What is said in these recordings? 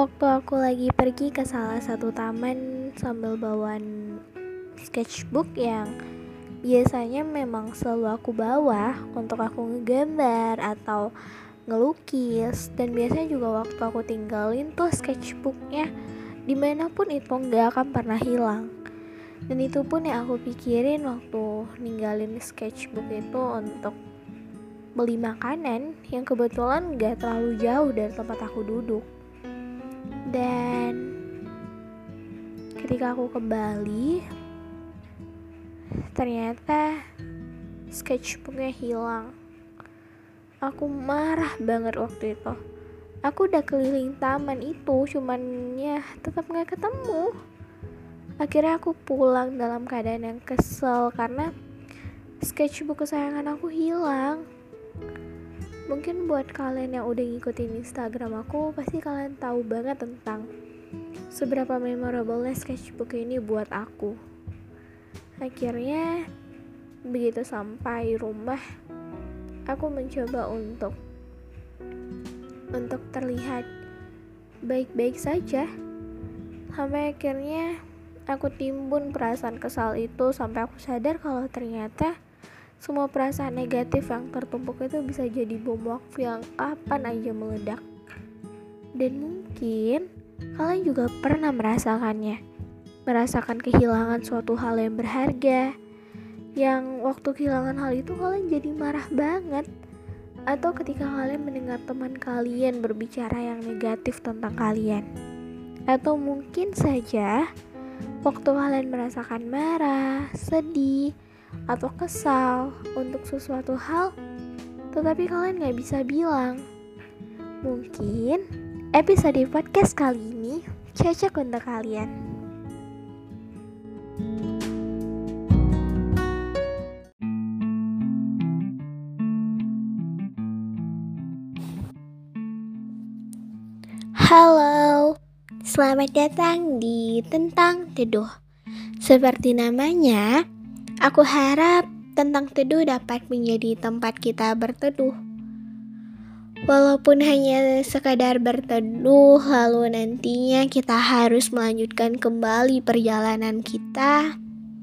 Waktu aku lagi pergi ke salah satu taman sambil bawaan sketchbook yang biasanya memang selalu aku bawa untuk aku ngegambar atau ngelukis. Dan biasanya juga waktu aku tinggalin tuh sketchbooknya di mana pun itu nggak akan pernah hilang. Dan itu pun yang aku pikirin waktu ninggalin sketchbook itu untuk beli makanan yang kebetulan gak terlalu jauh dari tempat aku duduk dan ketika aku kembali ternyata sketchbooknya hilang. Aku marah banget waktu itu. Aku udah keliling taman itu cuman ya tetap nggak ketemu. Akhirnya aku pulang dalam keadaan yang kesel karena sketchbook kesayangan aku hilang mungkin buat kalian yang udah ngikutin instagram aku pasti kalian tahu banget tentang seberapa memorable sketchbook ini buat aku. Akhirnya begitu sampai rumah aku mencoba untuk untuk terlihat baik-baik saja. Sampai akhirnya aku timbun perasaan kesal itu sampai aku sadar kalau ternyata semua perasaan negatif yang tertumpuk itu bisa jadi bom waktu yang kapan aja meledak. Dan mungkin kalian juga pernah merasakannya. Merasakan kehilangan suatu hal yang berharga yang waktu kehilangan hal itu kalian jadi marah banget. Atau ketika kalian mendengar teman kalian berbicara yang negatif tentang kalian. Atau mungkin saja Waktu kalian merasakan marah, sedih, atau kesal untuk sesuatu hal, tetapi kalian gak bisa bilang. Mungkin episode podcast kali ini cocok untuk kalian. Halo. Selamat datang di Tentang Teduh. Seperti namanya, aku harap Tentang Teduh dapat menjadi tempat kita berteduh. Walaupun hanya sekadar berteduh, lalu nantinya kita harus melanjutkan kembali perjalanan kita.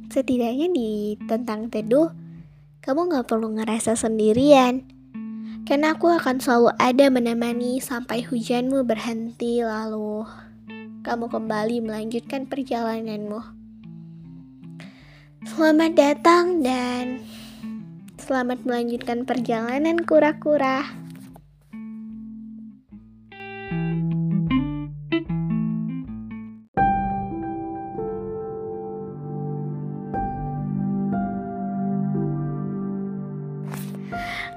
Setidaknya di Tentang Teduh, kamu gak perlu ngerasa sendirian. Karena aku akan selalu ada menemani sampai hujanmu berhenti lalu kamu kembali melanjutkan perjalananmu. Selamat datang dan selamat melanjutkan perjalanan kura-kura.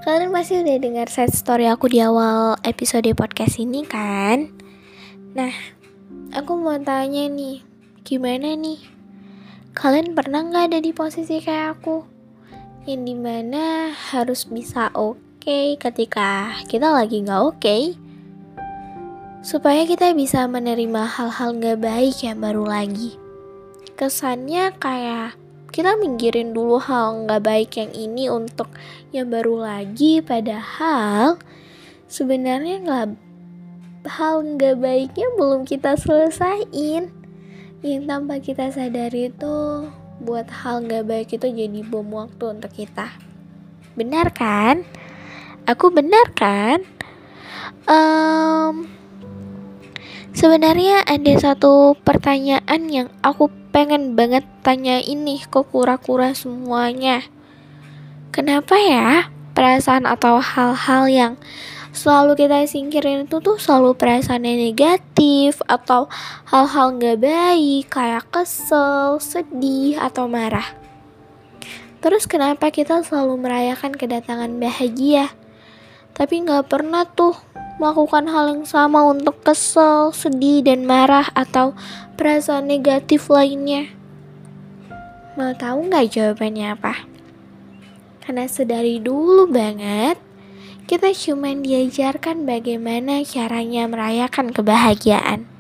Kalian pasti udah dengar set story aku di awal episode podcast ini kan? Nah, Aku mau tanya nih, gimana nih? Kalian pernah nggak ada di posisi kayak aku? Yang di mana harus bisa oke okay ketika kita lagi nggak oke? Okay? Supaya kita bisa menerima hal-hal nggak baik yang baru lagi. Kesannya kayak kita minggirin dulu hal nggak baik yang ini untuk yang baru lagi padahal sebenarnya nggak hal nggak baiknya belum kita selesaiin yang tanpa kita sadari itu buat hal nggak baik itu jadi bom waktu untuk kita. Benar kan? Aku benar kan? Um, sebenarnya ada satu pertanyaan yang aku pengen banget tanya ini ke kura-kura semuanya. Kenapa ya perasaan atau hal-hal yang selalu kita singkirin itu tuh selalu perasaan yang negatif atau hal-hal nggak baik kayak kesel, sedih atau marah. Terus kenapa kita selalu merayakan kedatangan bahagia, tapi nggak pernah tuh melakukan hal yang sama untuk kesel, sedih, dan marah atau perasaan negatif lainnya? Mau tahu nggak jawabannya apa? Karena sedari dulu banget, kita cuma diajarkan bagaimana caranya merayakan kebahagiaan.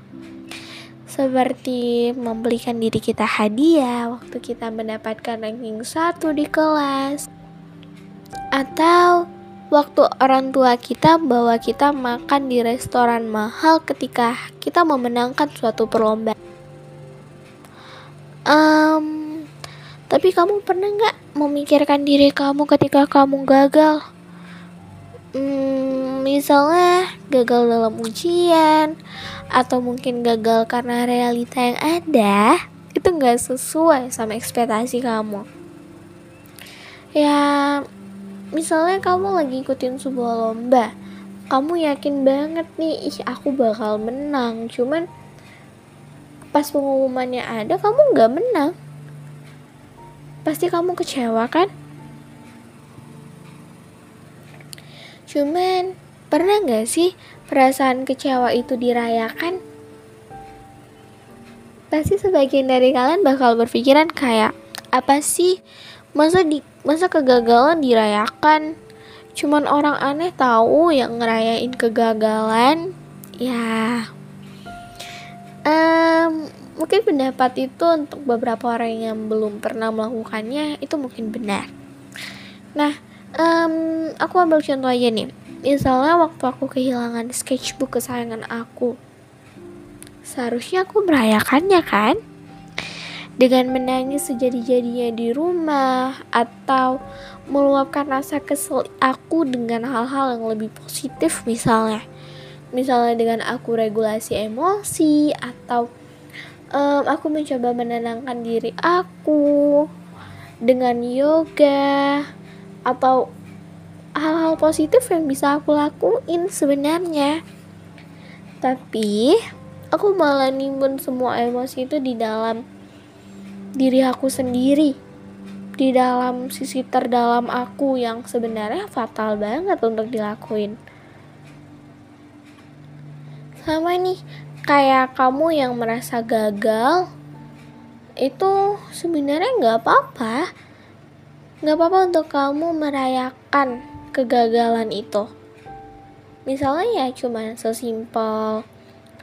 Seperti membelikan diri kita hadiah waktu kita mendapatkan ranking satu di kelas. Atau waktu orang tua kita bawa kita makan di restoran mahal ketika kita memenangkan suatu perlombaan. Um, tapi kamu pernah nggak memikirkan diri kamu ketika kamu gagal? Hmm, misalnya gagal dalam ujian atau mungkin gagal karena realita yang ada itu nggak sesuai sama ekspektasi kamu. Ya misalnya kamu lagi ikutin sebuah lomba kamu yakin banget nih ih aku bakal menang. Cuman pas pengumumannya ada kamu nggak menang pasti kamu kecewa kan? Cuman pernah nggak sih perasaan kecewa itu dirayakan? Pasti sebagian dari kalian bakal berpikiran kayak apa sih? Masa di masa kegagalan dirayakan? Cuman orang aneh tahu yang ngerayain kegagalan. Ya. Um, mungkin pendapat itu untuk beberapa orang yang belum pernah melakukannya itu mungkin benar. Nah um, aku ambil contoh aja nih. Misalnya waktu aku kehilangan sketchbook kesayangan aku. Seharusnya aku merayakannya kan? Dengan menangis sejadi-jadinya di rumah atau meluapkan rasa kesel aku dengan hal-hal yang lebih positif misalnya. Misalnya dengan aku regulasi emosi atau um, aku mencoba menenangkan diri aku dengan yoga atau hal-hal positif yang bisa aku lakuin sebenarnya. Tapi aku malah nimbun semua emosi itu di dalam diri aku sendiri di dalam sisi terdalam aku yang sebenarnya fatal banget untuk dilakuin. Sama nih kayak kamu yang merasa gagal itu sebenarnya nggak apa-apa. Nggak apa-apa untuk kamu merayakan kegagalan itu. Misalnya ya cuman sesimpel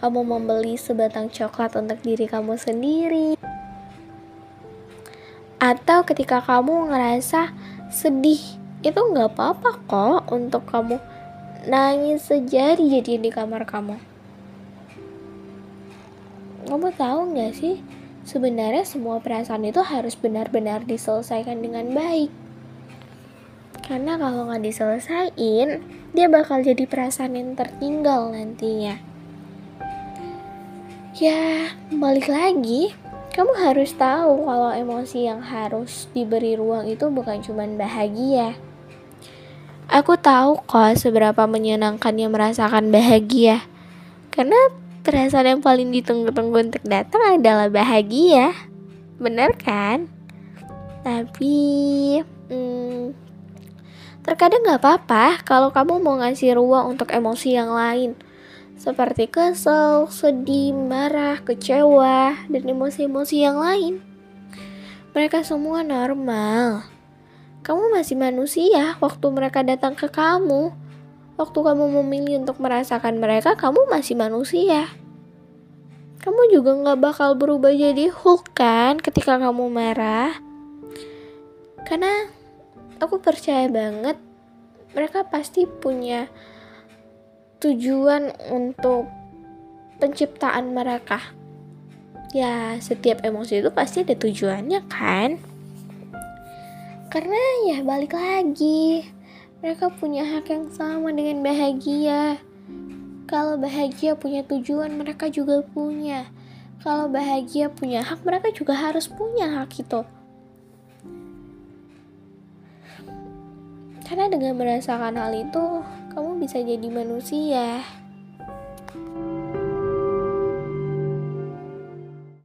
kamu membeli sebatang coklat untuk diri kamu sendiri. Atau ketika kamu ngerasa sedih itu nggak apa-apa kok untuk kamu nangis sejadi-jadi di kamar kamu kamu tahu nggak sih sebenarnya semua perasaan itu harus benar-benar diselesaikan dengan baik karena kalau nggak diselesain dia bakal jadi perasaan yang tertinggal nantinya ya balik lagi kamu harus tahu kalau emosi yang harus diberi ruang itu bukan cuma bahagia. Aku tahu kok seberapa menyenangkannya merasakan bahagia. Karena perasaan yang paling ditunggu-tunggu untuk datang adalah bahagia. Bener kan? Tapi hmm, terkadang gak apa-apa kalau kamu mau ngasih ruang untuk emosi yang lain seperti kesel, sedih, marah, kecewa, dan emosi-emosi yang lain. Mereka semua normal. Kamu masih manusia waktu mereka datang ke kamu. Waktu kamu memilih untuk merasakan mereka, kamu masih manusia. Kamu juga gak bakal berubah jadi Hulk kan ketika kamu marah. Karena aku percaya banget mereka pasti punya tujuan untuk penciptaan mereka. Ya, setiap emosi itu pasti ada tujuannya kan? Karena ya balik lagi, mereka punya hak yang sama dengan bahagia. Kalau bahagia punya tujuan, mereka juga punya. Kalau bahagia punya hak, mereka juga harus punya hak itu. Karena dengan merasakan hal itu, kamu bisa jadi manusia.